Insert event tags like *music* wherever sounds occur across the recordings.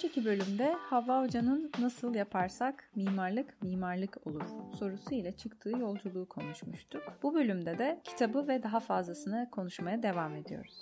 önceki bölümde Havva Hoca'nın nasıl yaparsak mimarlık mimarlık olur sorusu ile çıktığı yolculuğu konuşmuştuk. Bu bölümde de kitabı ve daha fazlasını konuşmaya devam ediyoruz.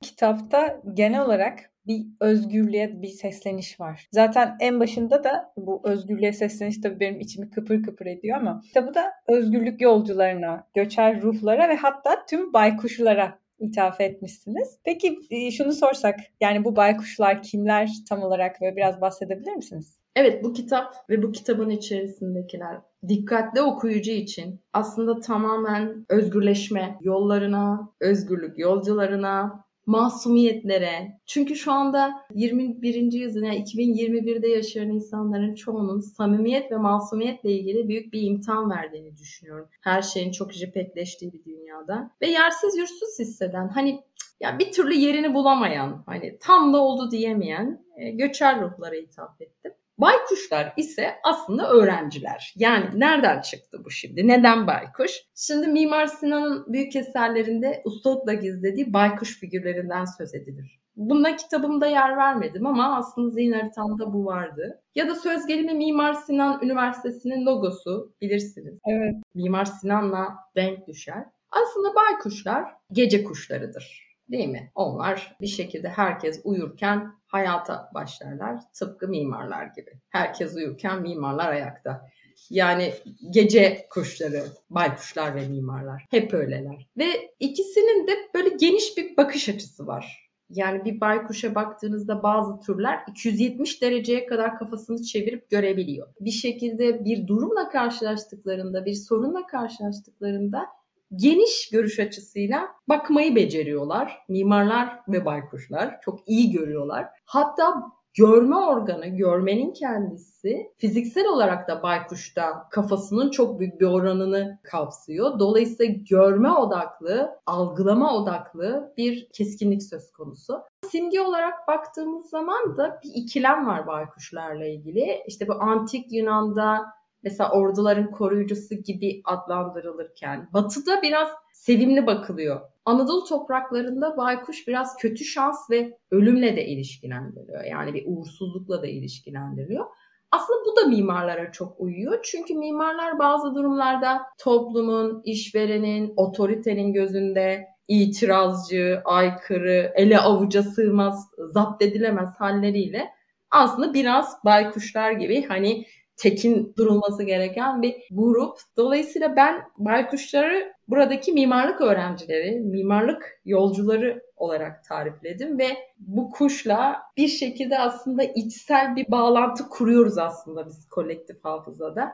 Kitapta genel olarak bir özgürlüğe bir sesleniş var. Zaten en başında da bu özgürlüğe sesleniş tabii benim içimi kıpır kıpır ediyor ama kitabı da özgürlük yolcularına, göçer ruhlara ve hatta tüm baykuşlara ithaf etmişsiniz. Peki e, şunu sorsak yani bu baykuşlar kimler tam olarak ve biraz bahsedebilir misiniz? Evet bu kitap ve bu kitabın içerisindekiler dikkatli okuyucu için aslında tamamen özgürleşme yollarına, özgürlük yolcularına, masumiyetlere. Çünkü şu anda 21. yüzyıl yani 2021'de yaşayan insanların çoğunun samimiyet ve masumiyetle ilgili büyük bir imtihan verdiğini düşünüyorum. Her şeyin çok jipetleştiği bir dünyada. Ve yersiz yursuz hisseden hani ya bir türlü yerini bulamayan, hani tam da oldu diyemeyen e, göçer ruhlara hitap ettim. Baykuşlar ise aslında öğrenciler. Yani nereden çıktı bu şimdi? Neden baykuş? Şimdi Mimar Sinan'ın büyük eserlerinde ustalıkla gizlediği baykuş figürlerinden söz edilir. Bunda kitabımda yer vermedim ama aslında zihin haritamda bu vardı. Ya da söz gelimi Mimar Sinan Üniversitesi'nin logosu bilirsiniz. Evet. Mimar Sinan'la denk düşer. Aslında baykuşlar gece kuşlarıdır değil mi? Onlar bir şekilde herkes uyurken hayata başlarlar. Tıpkı mimarlar gibi. Herkes uyurken mimarlar ayakta. Yani gece kuşları, baykuşlar ve mimarlar hep öyleler. Ve ikisinin de böyle geniş bir bakış açısı var. Yani bir baykuşa baktığınızda bazı türler 270 dereceye kadar kafasını çevirip görebiliyor. Bir şekilde bir durumla karşılaştıklarında, bir sorunla karşılaştıklarında geniş görüş açısıyla bakmayı beceriyorlar. Mimarlar ve baykuşlar çok iyi görüyorlar. Hatta görme organı, görmenin kendisi fiziksel olarak da baykuşta kafasının çok büyük bir oranını kapsıyor. Dolayısıyla görme odaklı, algılama odaklı bir keskinlik söz konusu. Simge olarak baktığımız zaman da bir ikilem var baykuşlarla ilgili. İşte bu antik Yunan'da mesela orduların koruyucusu gibi adlandırılırken batıda biraz sevimli bakılıyor. Anadolu topraklarında baykuş biraz kötü şans ve ölümle de ilişkilendiriliyor. Yani bir uğursuzlukla da ilişkilendiriliyor. Aslında bu da mimarlara çok uyuyor. Çünkü mimarlar bazı durumlarda toplumun, işverenin, otoritenin gözünde itirazcı, aykırı, ele avuca sığmaz, zapt edilemez halleriyle aslında biraz baykuşlar gibi hani tekin durulması gereken bir grup. Dolayısıyla ben baykuşları buradaki mimarlık öğrencileri, mimarlık yolcuları olarak tarifledim ve bu kuşla bir şekilde aslında içsel bir bağlantı kuruyoruz aslında biz kolektif hafızada.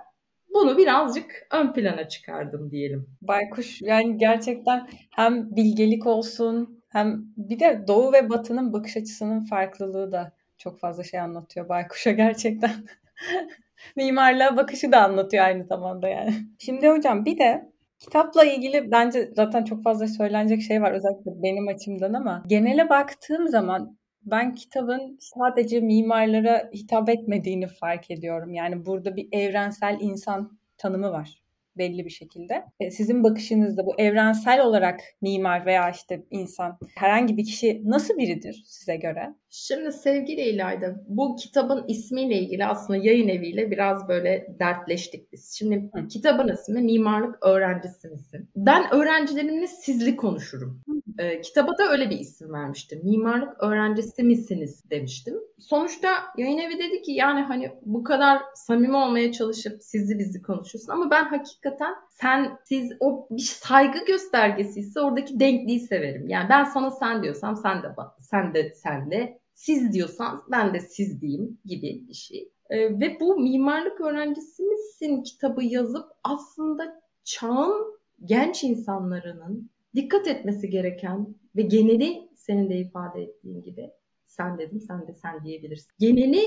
Bunu birazcık ön plana çıkardım diyelim. Baykuş yani gerçekten hem bilgelik olsun hem bir de doğu ve batının bakış açısının farklılığı da çok fazla şey anlatıyor baykuşa gerçekten. *laughs* mimarlığa bakışı da anlatıyor aynı zamanda yani. Şimdi hocam bir de kitapla ilgili bence zaten çok fazla söylenecek şey var özellikle benim açımdan ama genele baktığım zaman ben kitabın sadece mimarlara hitap etmediğini fark ediyorum. Yani burada bir evrensel insan tanımı var belli bir şekilde. E, sizin bakışınızda bu evrensel olarak mimar veya işte insan herhangi bir kişi nasıl biridir size göre? Şimdi sevgili İlayda bu kitabın ismiyle ilgili aslında yayın eviyle biraz böyle dertleştik biz. Şimdi Hı. kitabın ismi Mimarlık Öğrencisi misin? Ben öğrencilerimle sizli konuşurum. E, kitaba da öyle bir isim vermiştim. Mimarlık öğrencisi misiniz demiştim. Sonuçta yayın evi dedi ki yani hani bu kadar samimi olmaya çalışıp sizli bizli konuşuyorsun ama ben hakikaten sen siz o bir saygı göstergesi ise oradaki denkliği severim. Yani ben sana sen diyorsam sen de sen de sen de siz diyorsan ben de siz diyeyim gibi bir şey. E, ve bu mimarlık öğrencisi misin kitabı yazıp aslında çağın genç insanlarının dikkat etmesi gereken ve geneli senin de ifade ettiğin gibi sen dedim sen de sen diyebilirsin. Geneli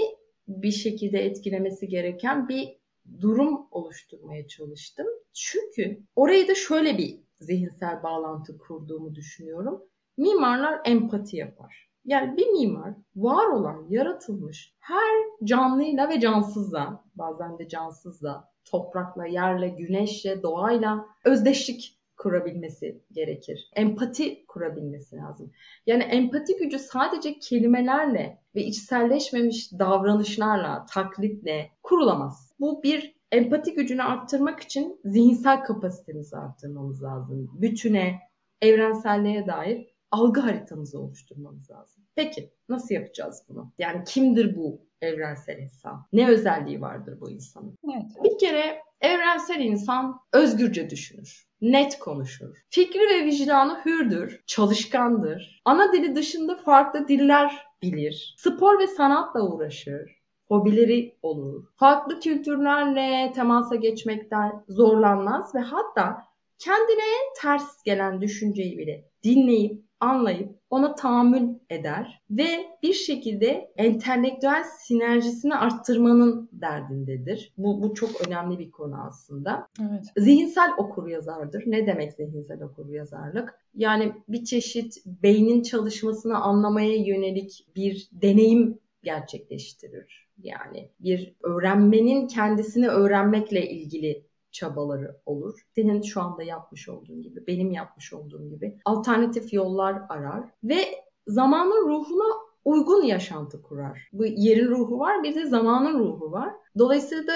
bir şekilde etkilemesi gereken bir durum oluşturmaya çalıştım. Çünkü orayı da şöyle bir zihinsel bağlantı kurduğumu düşünüyorum. Mimarlar empati yapar. Yani bir mimar var olan, yaratılmış her canlıyla ve cansızla, bazen de cansızla, toprakla, yerle, güneşle, doğayla özdeşlik kurabilmesi gerekir. Empati kurabilmesi lazım. Yani empati gücü sadece kelimelerle ve içselleşmemiş davranışlarla, taklitle kurulamaz. Bu bir empati gücünü arttırmak için zihinsel kapasitemizi arttırmamız lazım. Bütüne, evrenselliğe dair algı haritamızı oluşturmamız lazım. Peki nasıl yapacağız bunu? Yani kimdir bu evrensel insan? Ne özelliği vardır bu insanın? Evet. Bir kere evrensel insan özgürce düşünür net konuşur. Fikri ve vicdanı hürdür, çalışkandır. Ana dili dışında farklı diller bilir. Spor ve sanatla uğraşır. Hobileri olur. Farklı kültürlerle temasa geçmekten zorlanmaz ve hatta kendine en ters gelen düşünceyi bile dinleyip anlayıp ona tahammül eder ve bir şekilde entelektüel sinerjisini arttırmanın derdindedir. Bu, bu çok önemli bir konu aslında. Evet. Zihinsel okur yazardır. Ne demek zihinsel okur yazarlık? Yani bir çeşit beynin çalışmasını anlamaya yönelik bir deneyim gerçekleştirir. Yani bir öğrenmenin kendisini öğrenmekle ilgili çabaları olur. Senin şu anda yapmış olduğun gibi, benim yapmış olduğum gibi alternatif yollar arar ve zamanın ruhuna uygun yaşantı kurar. Bu yerin ruhu var, bir de zamanın ruhu var. Dolayısıyla da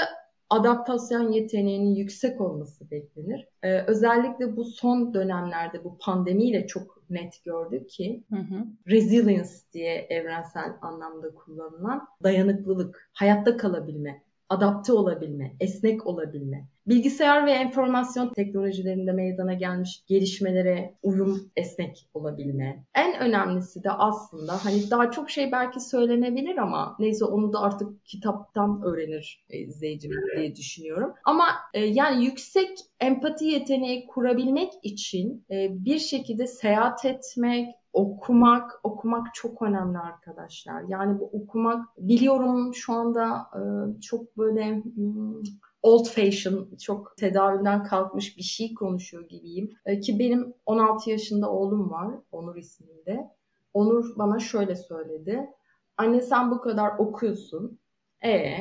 adaptasyon yeteneğinin yüksek olması beklenir. Ee, özellikle bu son dönemlerde bu pandemiyle çok net gördük ki hı hı. resilience diye evrensel anlamda kullanılan dayanıklılık, hayatta kalabilme, adapte olabilme, esnek olabilme, bilgisayar ve enformasyon teknolojilerinde meydana gelmiş gelişmelere uyum, esnek olabilme. En önemlisi de aslında hani daha çok şey belki söylenebilir ama neyse onu da artık kitaptan öğrenir e, izleyicimiz diye düşünüyorum. Ama e, yani yüksek empati yeteneği kurabilmek için e, bir şekilde seyahat etmek, okumak, okumak çok önemli arkadaşlar. Yani bu okumak biliyorum şu anda e, çok böyle hmm, old fashion, çok tedavülden kalkmış bir şey konuşuyor gibiyim. E, ki benim 16 yaşında oğlum var, Onur isminde. Onur bana şöyle söyledi. Anne sen bu kadar okuyorsun. E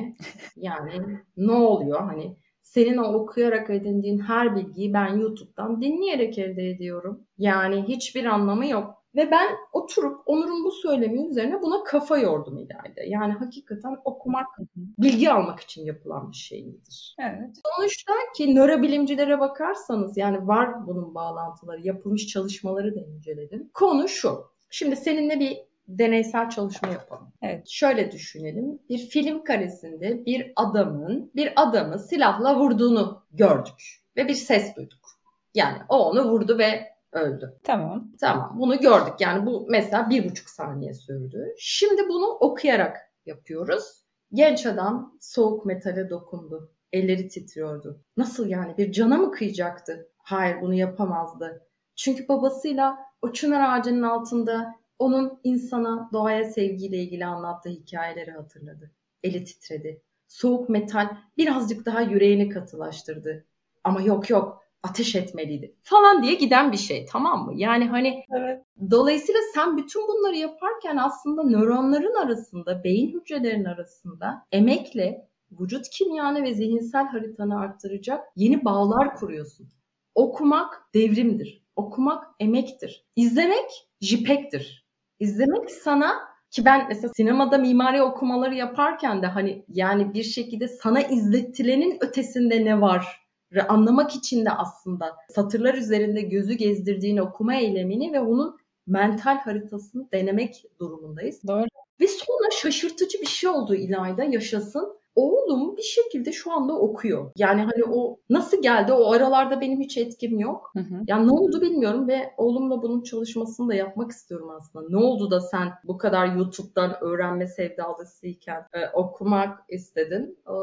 yani ne oluyor? Hani senin o okuyarak edindiğin her bilgiyi ben YouTube'dan dinleyerek elde ediyorum. Yani hiçbir anlamı yok. Ve ben oturup Onur'un bu söylemi üzerine buna kafa yordum ileride. Yani hakikaten okumak bilgi almak için yapılan bir şey midir? Evet. Sonuçta ki nörobilimcilere bakarsanız yani var bunun bağlantıları, yapılmış çalışmaları da inceledim. Konu şu. Şimdi seninle bir deneysel çalışma yapalım. Evet. Şöyle düşünelim. Bir film karesinde bir adamın bir adamı silahla vurduğunu gördük ve bir ses duyduk. Yani o onu vurdu ve öldü. Tamam. Tamam bunu gördük. Yani bu mesela bir buçuk saniye sürdü. Şimdi bunu okuyarak yapıyoruz. Genç adam soğuk metale dokundu. Elleri titriyordu. Nasıl yani bir cana mı kıyacaktı? Hayır bunu yapamazdı. Çünkü babasıyla o çınar ağacının altında onun insana, doğaya sevgiyle ilgili anlattığı hikayeleri hatırladı. Eli titredi. Soğuk metal birazcık daha yüreğini katılaştırdı. Ama yok yok ateş etmeliydi falan diye giden bir şey tamam mı? Yani hani evet. dolayısıyla sen bütün bunları yaparken aslında nöronların arasında, beyin hücrelerinin arasında emekle vücut kimyanı ve zihinsel haritanı arttıracak yeni bağlar kuruyorsun. Okumak devrimdir. Okumak emektir. İzlemek jipektir. İzlemek sana ki ben mesela sinemada mimari okumaları yaparken de hani yani bir şekilde sana izlettilenin ötesinde ne var anlamak için de aslında satırlar üzerinde gözü gezdirdiğin okuma eylemini ve onun mental haritasını denemek durumundayız. Doğru. Ve sonra şaşırtıcı bir şey oldu İlayda yaşasın oğlum bir şekilde şu anda okuyor. Yani hani o nasıl geldi o aralarda benim hiç etkim yok. Hı hı. Yani ne oldu bilmiyorum ve oğlumla bunun çalışmasını da yapmak istiyorum aslında. Ne oldu da sen bu kadar YouTube'dan öğrenme sevdalısıyken e, okumak istedin? E,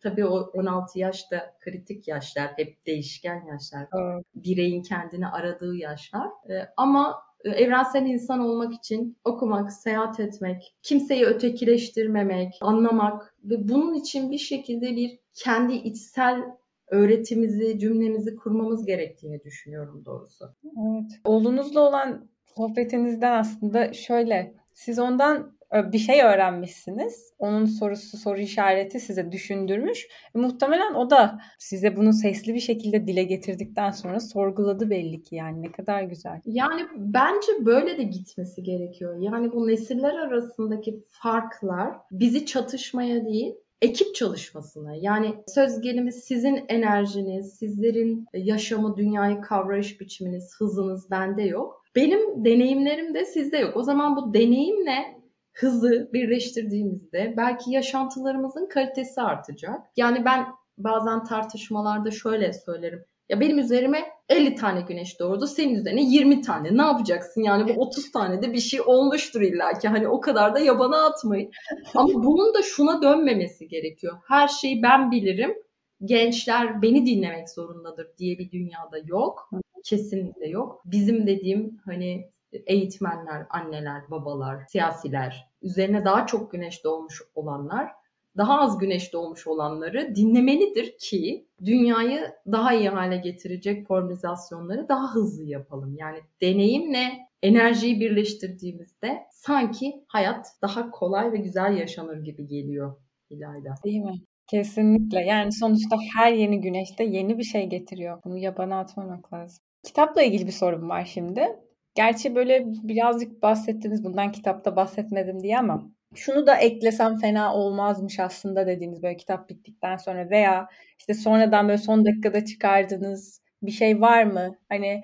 tabii o 16 yaşta kritik yaşlar, hep değişken yaşlar. Evet. Bireyin kendini aradığı yaşlar. E, ama evrensel insan olmak için okumak, seyahat etmek, kimseyi ötekileştirmemek, anlamak ve bunun için bir şekilde bir kendi içsel öğretimizi, cümlemizi kurmamız gerektiğini düşünüyorum doğrusu. Evet. Oğlunuzla olan sohbetinizden aslında şöyle, siz ondan bir şey öğrenmişsiniz. Onun sorusu soru işareti size düşündürmüş. E, muhtemelen o da size bunu sesli bir şekilde dile getirdikten sonra sorguladı belli ki yani ne kadar güzel. Yani bence böyle de gitmesi gerekiyor. Yani bu nesiller arasındaki farklar bizi çatışmaya değil ekip çalışmasına yani söz gelimi sizin enerjiniz, sizlerin yaşamı, dünyayı kavrayış biçiminiz, hızınız bende yok. Benim deneyimlerim de sizde yok. O zaman bu deneyimle hızı birleştirdiğimizde belki yaşantılarımızın kalitesi artacak. Yani ben bazen tartışmalarda şöyle söylerim. Ya benim üzerime 50 tane güneş doğdu. Senin üzerine 20 tane. Ne yapacaksın? Yani bu 30 tane de bir şey olmuştur illa ki. Hani o kadar da yabana atmayın. Ama bunun da şuna dönmemesi gerekiyor. Her şeyi ben bilirim. Gençler beni dinlemek zorundadır diye bir dünyada yok. Kesinlikle yok. Bizim dediğim hani eğitmenler, anneler, babalar, siyasiler, üzerine daha çok güneş doğmuş olanlar daha az güneş doğmuş olanları dinlemelidir ki dünyayı daha iyi hale getirecek formülizasyonları daha hızlı yapalım. Yani deneyimle enerjiyi birleştirdiğimizde sanki hayat daha kolay ve güzel yaşanır gibi geliyor İlayda. Değil mi? Kesinlikle. Yani sonuçta her yeni güneşte yeni bir şey getiriyor. Bunu yabana atmamak lazım. Kitapla ilgili bir sorum var şimdi. Gerçi böyle birazcık bahsettiniz bundan kitapta bahsetmedim diye ama şunu da eklesem fena olmazmış aslında dediğiniz böyle kitap bittikten sonra veya işte sonradan böyle son dakikada çıkardığınız bir şey var mı? Hani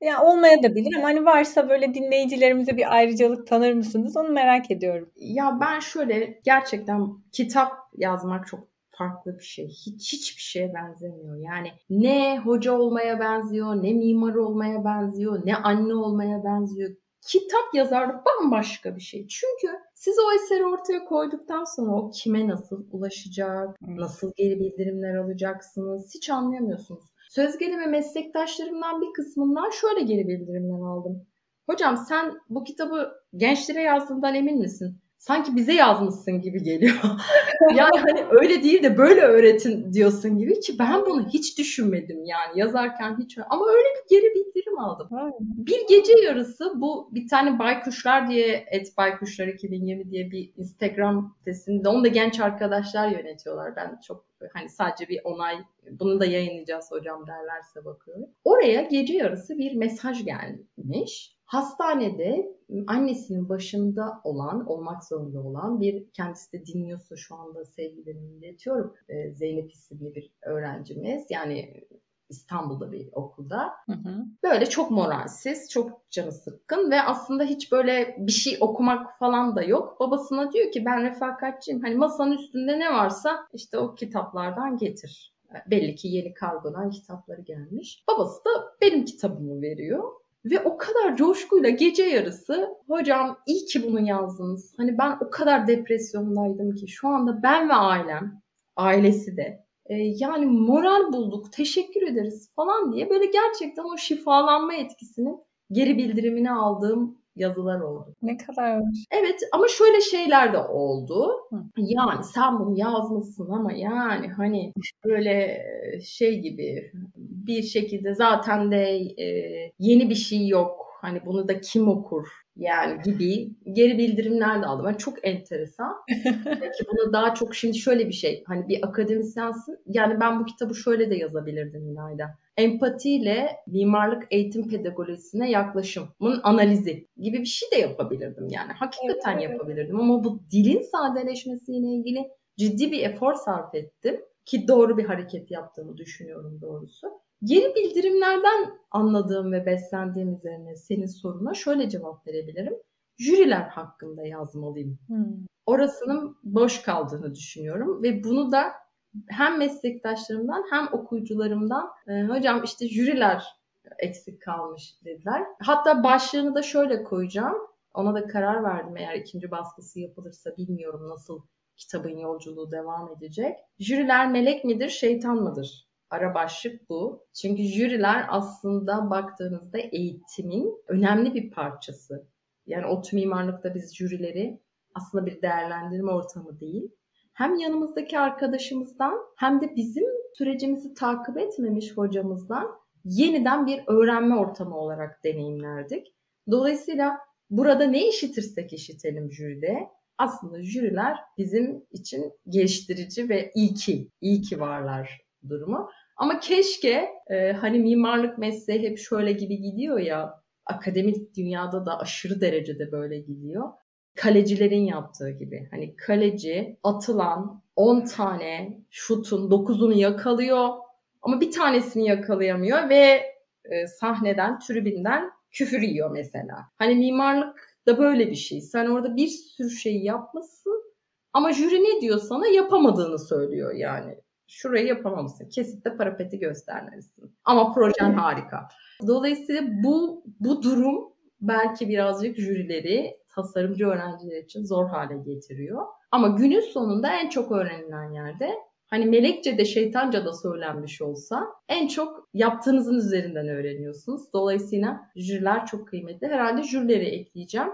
ya olmaya da bilir ama hani varsa böyle dinleyicilerimize bir ayrıcalık tanır mısınız? Onu merak ediyorum. Ya ben şöyle gerçekten kitap yazmak çok farklı bir şey. Hiç hiçbir şeye benzemiyor. Yani ne hoca olmaya benziyor, ne mimar olmaya benziyor, ne anne olmaya benziyor kitap yazarlığı bambaşka bir şey. Çünkü siz o eseri ortaya koyduktan sonra o kime nasıl ulaşacak, nasıl geri bildirimler alacaksınız hiç anlayamıyorsunuz. Söz gelimi meslektaşlarımdan bir kısmından şöyle geri bildirimler aldım. Hocam sen bu kitabı gençlere yazdığından emin misin? Sanki bize yazmışsın gibi geliyor. *laughs* yani hani öyle değil de böyle öğretin diyorsun gibi ki ben bunu hiç düşünmedim yani yazarken hiç ama öyle bir geri bildirim aldım. Bir gece yarısı bu bir tane Baykuşlar diye et Baykuşlar 2020 diye bir Instagram sitesinde onu da genç arkadaşlar yönetiyorlar. Ben çok hani sadece bir onay bunu da yayınlayacağız hocam derlerse bakıyorum. Oraya gece yarısı bir mesaj gelmiş. Hastanede annesinin başında olan, olmak zorunda olan bir kendisi de dinliyorsa şu anda sevgilerimi iletiyorum. Ee, Zeynep isimli bir öğrencimiz. Yani İstanbul'da bir okulda. Hı hı. Böyle çok moralsiz, çok canı sıkkın ve aslında hiç böyle bir şey okumak falan da yok. Babasına diyor ki ben refakatçiyim. Hani masanın üstünde ne varsa işte o kitaplardan getir. Belli ki yeni kargodan kitapları gelmiş. Babası da benim kitabımı veriyor. Ve o kadar coşkuyla gece yarısı hocam iyi ki bunu yazdınız. Hani ben o kadar depresyondaydım ki şu anda ben ve ailem, ailesi de e, yani moral bulduk, teşekkür ederiz falan diye böyle gerçekten o şifalanma etkisinin geri bildirimini aldığım yazılar oldu. Ne kadar. Evet ama şöyle şeyler de oldu. Yani sen bunu yazmışsın ama yani hani böyle şey gibi bir şekilde zaten de e, yeni bir şey yok. Hani bunu da kim okur yani gibi geri bildirimler de aldım. Yani çok enteresan. *laughs* Peki bunu daha çok şimdi şöyle bir şey. Hani bir akademisyensin. Yani ben bu kitabı şöyle de yazabilirdim İlayda. Empatiyle mimarlık eğitim pedagojisine yaklaşımın analizi gibi bir şey de yapabilirdim yani. Hakikaten evet, yapabilirdim ama bu dilin sadeleşmesiyle ilgili ciddi bir efor sarf ettim ki doğru bir hareket yaptığımı düşünüyorum doğrusu. Geri bildirimlerden anladığım ve beslendiğim üzerine senin soruna şöyle cevap verebilirim. Jüriler hakkında yazmalıyım. Hmm. Orasının boş kaldığını düşünüyorum ve bunu da hem meslektaşlarımdan hem okuyucularımdan e, hocam işte jüriler eksik kalmış dediler. Hatta başlığını da şöyle koyacağım. Ona da karar verdim eğer ikinci baskısı yapılırsa bilmiyorum nasıl kitabın yolculuğu devam edecek. Jüriler melek midir, şeytan mıdır? Ara başlık bu. Çünkü jüriler aslında baktığınızda eğitimin önemli bir parçası. Yani ODTÜ mimarlıkta biz jürileri aslında bir değerlendirme ortamı değil. Hem yanımızdaki arkadaşımızdan hem de bizim sürecimizi takip etmemiş hocamızdan yeniden bir öğrenme ortamı olarak deneyimlerdik. Dolayısıyla burada ne işitirsek işitelim jüride aslında jüriler bizim için geliştirici ve iyi ki, iyi ki varlar durumu. Ama keşke e, hani mimarlık mesleği hep şöyle gibi gidiyor ya akademik dünyada da aşırı derecede böyle gidiyor. Kalecilerin yaptığı gibi. Hani kaleci atılan 10 tane şutun 9'unu yakalıyor ama bir tanesini yakalayamıyor ve e, sahneden, tribünden küfür yiyor mesela. Hani mimarlık da böyle bir şey. Sen orada bir sürü şeyi yapmışsın ama jüri ne diyor sana yapamadığını söylüyor yani. Şurayı yapamamışsın. Kesitte parapeti göstermelisin. Ama projen harika. Dolayısıyla bu bu durum belki birazcık jürileri tasarımcı öğrenciler için zor hale getiriyor. Ama günün sonunda en çok öğrenilen yerde hani melekçe de şeytanca da söylenmiş olsa en çok yaptığınızın üzerinden öğreniyorsunuz. Dolayısıyla jüriler çok kıymetli. Herhalde jürileri ekleyeceğim.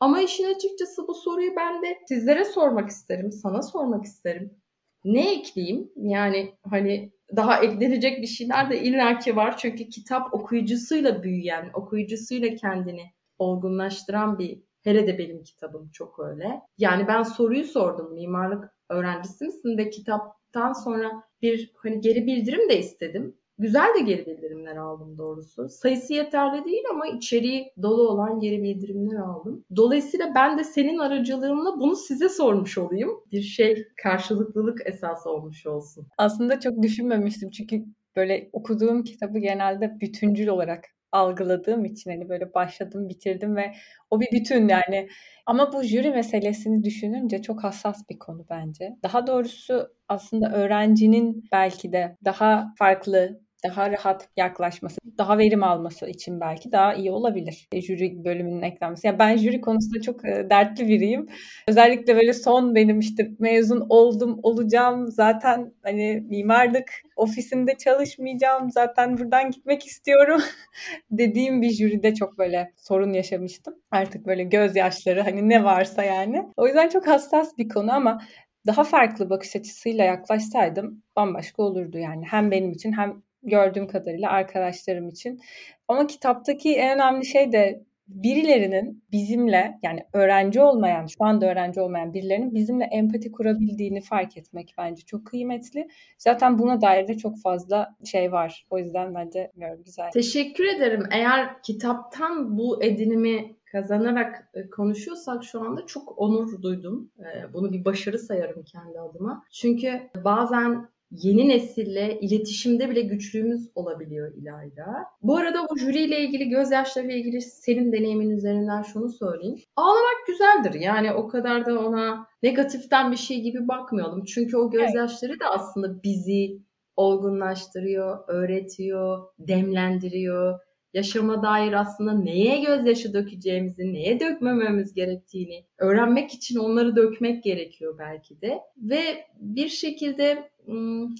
Ama işin açıkçası bu soruyu ben de sizlere sormak isterim, sana sormak isterim. Ne ekleyeyim? Yani hani daha eklenecek bir şeyler de illaki var. Çünkü kitap okuyucusuyla büyüyen, okuyucusuyla kendini olgunlaştıran bir Hele de benim kitabım çok öyle. Yani ben soruyu sordum. Mimarlık öğrencisi misin ve kitaptan sonra bir hani geri bildirim de istedim. Güzel de geri bildirimler aldım doğrusu. Sayısı yeterli değil ama içeriği dolu olan geri bildirimler aldım. Dolayısıyla ben de senin aracılığınla bunu size sormuş olayım. Bir şey karşılıklılık esası olmuş olsun. Aslında çok düşünmemiştim çünkü böyle okuduğum kitabı genelde bütüncül olarak algıladığım için hani böyle başladım bitirdim ve o bir bütün yani ama bu jüri meselesini düşününce çok hassas bir konu bence. Daha doğrusu aslında öğrencinin belki de daha farklı daha rahat yaklaşması, daha verim alması için belki daha iyi olabilir. E, jüri bölümünün eklenmesi. Ya ben jüri konusunda çok e, dertli biriyim. Özellikle böyle son benim işte mezun oldum, olacağım. Zaten hani mimarlık ofisinde çalışmayacağım. Zaten buradan gitmek istiyorum *laughs* dediğim bir jüride çok böyle sorun yaşamıştım. Artık böyle gözyaşları hani ne varsa yani. O yüzden çok hassas bir konu ama daha farklı bakış açısıyla yaklaşsaydım bambaşka olurdu yani. Hem benim için hem gördüğüm kadarıyla arkadaşlarım için. Ama kitaptaki en önemli şey de birilerinin bizimle yani öğrenci olmayan, şu anda öğrenci olmayan birilerinin bizimle empati kurabildiğini fark etmek bence çok kıymetli. Zaten buna dair de çok fazla şey var. O yüzden bence bilmiyorum güzel. Teşekkür ederim. Eğer kitaptan bu edinimi kazanarak e, konuşuyorsak şu anda çok onur duydum. E, bunu bir başarı sayarım kendi adıma. Çünkü bazen yeni nesille iletişimde bile güçlüğümüz olabiliyor İlayda. Bu arada bu jüriyle ilgili, gözyaşlarıyla ilgili senin deneyimin üzerinden şunu söyleyeyim. Ağlamak güzeldir. Yani o kadar da ona negatiften bir şey gibi bakmayalım. Çünkü o gözyaşları da aslında bizi olgunlaştırıyor, öğretiyor, demlendiriyor yaşama dair aslında neye gözyaşı dökeceğimizi, neye dökmememiz gerektiğini öğrenmek için onları dökmek gerekiyor belki de. Ve bir şekilde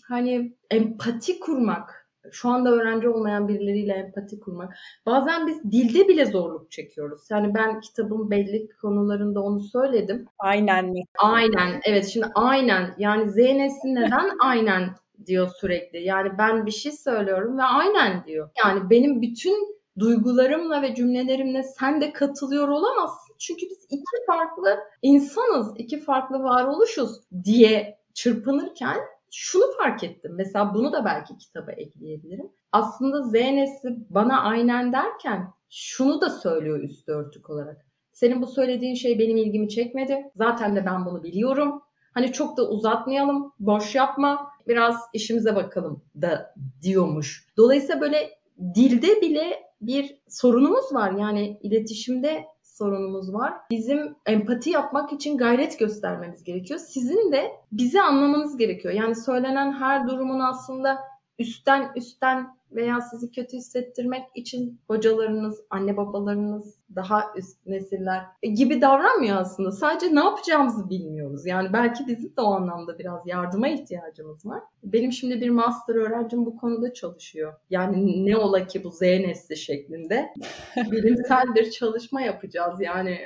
hani empati kurmak, şu anda öğrenci olmayan birileriyle empati kurmak. Bazen biz dilde bile zorluk çekiyoruz. Yani ben kitabın belli konularında onu söyledim. Aynen mi? Aynen. Evet şimdi aynen. Yani Z neden aynen diyor sürekli. Yani ben bir şey söylüyorum ve aynen diyor. Yani benim bütün duygularımla ve cümlelerimle sen de katılıyor olamazsın. Çünkü biz iki farklı insanız, iki farklı varoluşuz diye çırpınırken şunu fark ettim. Mesela bunu da belki kitaba ekleyebilirim. Aslında Z nesli bana aynen derken şunu da söylüyor üstü örtük olarak. Senin bu söylediğin şey benim ilgimi çekmedi. Zaten de ben bunu biliyorum. Hani çok da uzatmayalım, boş yapma, biraz işimize bakalım da diyormuş. Dolayısıyla böyle dilde bile bir sorunumuz var. Yani iletişimde sorunumuz var. Bizim empati yapmak için gayret göstermemiz gerekiyor. Sizin de bizi anlamanız gerekiyor. Yani söylenen her durumun aslında üstten üstten veya sizi kötü hissettirmek için hocalarınız, anne babalarınız, daha üst nesiller gibi davranmıyor aslında. Sadece ne yapacağımızı bilmiyoruz. Yani belki bizim de o anlamda biraz yardıma ihtiyacımız var. Benim şimdi bir master öğrencim bu konuda çalışıyor. Yani ne ola ki bu Z nesli şeklinde *laughs* bilimsel bir çalışma yapacağız. Yani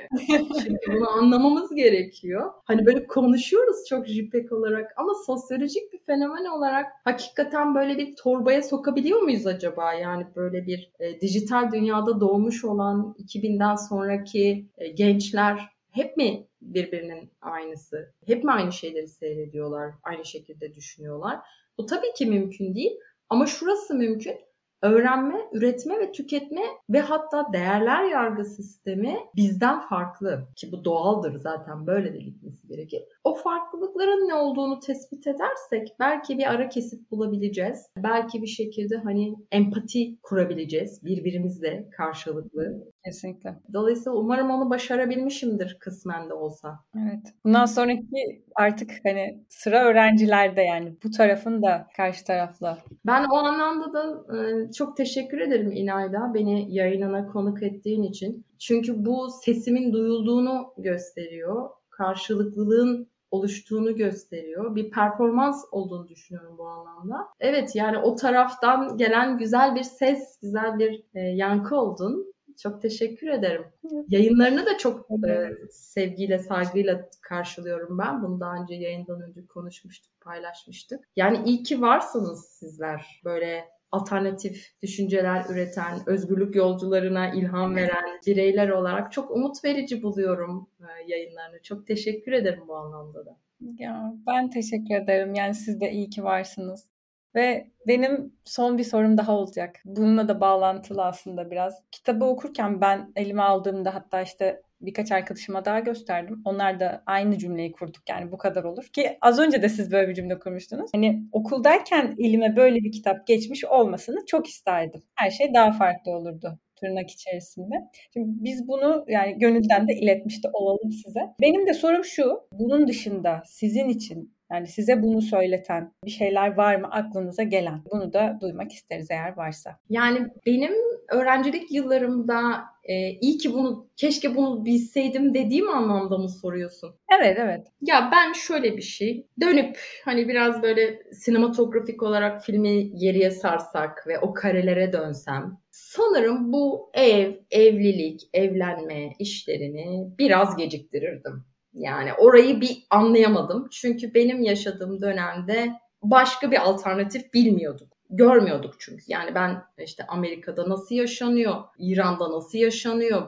şimdi bunu anlamamız gerekiyor. Hani böyle konuşuyoruz çok JPEG olarak ama sosyolojik bir fenomen olarak hakikaten böyle bir torbaya sokabiliyor muyuz acaba? Yani böyle bir e, dijital dünyada doğmuş olan 2000'den sonraki e, gençler hep mi birbirinin aynısı? Hep mi aynı şeyleri seyrediyorlar? Aynı şekilde düşünüyorlar? Bu tabii ki mümkün değil. Ama şurası mümkün öğrenme, üretme ve tüketme ve hatta değerler yargı sistemi bizden farklı ki bu doğaldır zaten böyle de gitmesi gerekir. O farklılıkların ne olduğunu tespit edersek belki bir ara kesip bulabileceğiz. Belki bir şekilde hani empati kurabileceğiz birbirimizle karşılıklı. Kesinlikle. Dolayısıyla umarım onu başarabilmişimdir kısmen de olsa. Evet. Bundan sonraki artık hani sıra öğrencilerde yani bu tarafın da karşı tarafla. Ben o anlamda da çok teşekkür ederim İlayda beni yayınına konuk ettiğin için. Çünkü bu sesimin duyulduğunu gösteriyor. Karşılıklılığın oluştuğunu gösteriyor. Bir performans olduğunu düşünüyorum bu anlamda. Evet yani o taraftan gelen güzel bir ses, güzel bir e, yankı oldun. Çok teşekkür ederim. Yayınlarını da çok e, sevgiyle, saygıyla karşılıyorum ben. Bunu daha önce yayından önce konuşmuştuk, paylaşmıştık. Yani iyi ki varsınız sizler. Böyle alternatif düşünceler üreten, özgürlük yolcularına ilham veren bireyler olarak çok umut verici buluyorum e, yayınlarını. Çok teşekkür ederim bu anlamda da. Ya ben teşekkür ederim. Yani siz de iyi ki varsınız. Ve benim son bir sorum daha olacak. Bununla da bağlantılı aslında biraz. Kitabı okurken ben elime aldığımda hatta işte birkaç arkadaşıma daha gösterdim. Onlar da aynı cümleyi kurduk yani bu kadar olur. Ki az önce de siz böyle bir cümle kurmuştunuz. Hani okuldayken elime böyle bir kitap geçmiş olmasını çok isterdim. Her şey daha farklı olurdu tırnak içerisinde. Şimdi biz bunu yani gönülden de iletmiş de olalım size. Benim de sorum şu. Bunun dışında sizin için yani size bunu söyleten bir şeyler var mı aklınıza gelen? Bunu da duymak isteriz eğer varsa. Yani benim öğrencilik yıllarımda e, iyi ki bunu keşke bunu bilseydim dediğim anlamda mı soruyorsun? Evet evet. Ya ben şöyle bir şey dönüp hani biraz böyle sinematografik olarak filmi geriye sarsak ve o karelere dönsem sanırım bu ev, evlilik, evlenme işlerini biraz geciktirirdim. Yani orayı bir anlayamadım. Çünkü benim yaşadığım dönemde başka bir alternatif bilmiyorduk. Görmüyorduk çünkü. Yani ben işte Amerika'da nasıl yaşanıyor, İran'da nasıl yaşanıyor.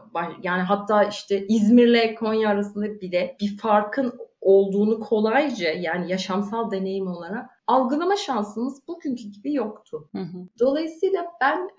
Yani hatta işte İzmir'le Konya arasında bile bir farkın olduğunu kolayca yani yaşamsal deneyim olarak algılama şansımız bugünkü gibi yoktu. Hı hı. Dolayısıyla ben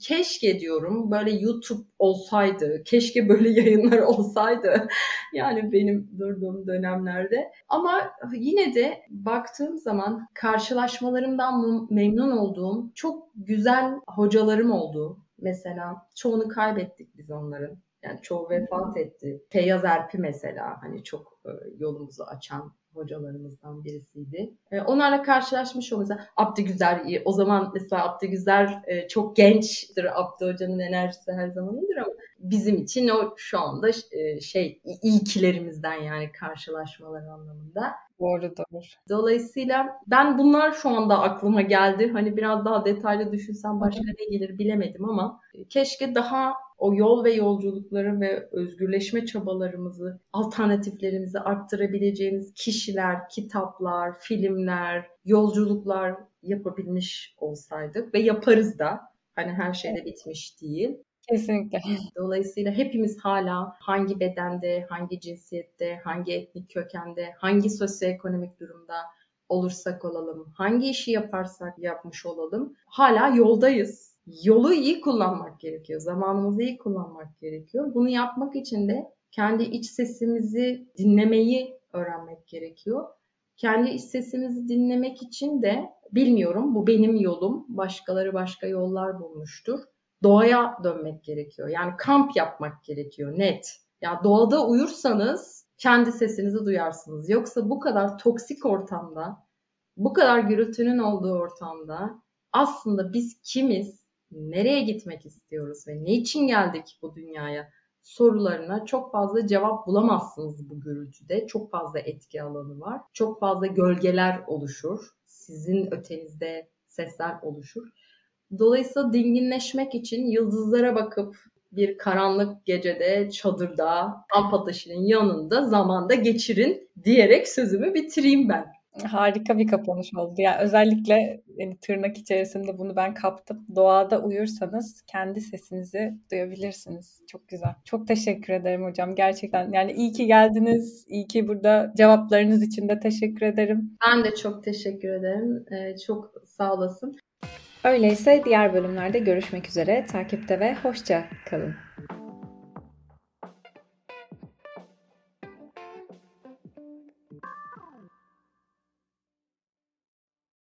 keşke diyorum böyle YouTube olsaydı, keşke böyle *laughs* yayınlar olsaydı. yani benim durduğum dönemlerde. Ama yine de baktığım zaman karşılaşmalarımdan memnun olduğum çok güzel hocalarım oldu. Mesela çoğunu kaybettik biz onların. Yani çoğu vefat etti. Feyyaz Erpi mesela hani çok e, yolumuzu açan hocalarımızdan birisiydi. E, onlarla karşılaşmış olmamız. Abdü Güzel, o zaman mesela Abdü Güzel e, çok gençtir. Abdü Hoca'nın enerjisi her zaman iyidir ama bizim için o şu anda şey ilkilerimizden yani karşılaşmalar anlamında. Doğru doğru. Dolayısıyla ben bunlar şu anda aklıma geldi. Hani biraz daha detaylı düşünsem başka ne gelir bilemedim ama keşke daha o yol ve yolculukları ve özgürleşme çabalarımızı, alternatiflerimizi arttırabileceğimiz kişiler, kitaplar, filmler, yolculuklar yapabilmiş olsaydık ve yaparız da. Hani her şeyde bitmiş değil. Kesinlikle. Dolayısıyla hepimiz hala hangi bedende, hangi cinsiyette, hangi etnik kökende, hangi sosyoekonomik durumda olursak olalım, hangi işi yaparsak yapmış olalım hala yoldayız yolu iyi kullanmak gerekiyor. Zamanımızı iyi kullanmak gerekiyor. Bunu yapmak için de kendi iç sesimizi dinlemeyi öğrenmek gerekiyor. Kendi iç sesimizi dinlemek için de bilmiyorum bu benim yolum. Başkaları başka yollar bulmuştur. Doğaya dönmek gerekiyor. Yani kamp yapmak gerekiyor net. Ya doğada uyursanız kendi sesinizi duyarsınız. Yoksa bu kadar toksik ortamda, bu kadar gürültünün olduğu ortamda aslında biz kimiz nereye gitmek istiyoruz ve ne için geldik bu dünyaya sorularına çok fazla cevap bulamazsınız bu gürültüde. Çok fazla etki alanı var. Çok fazla gölgeler oluşur. Sizin ötenizde sesler oluşur. Dolayısıyla dinginleşmek için yıldızlara bakıp bir karanlık gecede çadırda kamp ateşinin yanında zamanda geçirin diyerek sözümü bitireyim ben. Harika bir kapanış oldu. Yani özellikle yani tırnak içerisinde bunu ben kaptım. Doğada uyursanız kendi sesinizi duyabilirsiniz. Çok güzel. Çok teşekkür ederim hocam. Gerçekten yani iyi ki geldiniz. İyi ki burada cevaplarınız için de teşekkür ederim. Ben de çok teşekkür ederim. Ee, çok sağ olasın. Öyleyse diğer bölümlerde görüşmek üzere. Takipte ve hoşça kalın.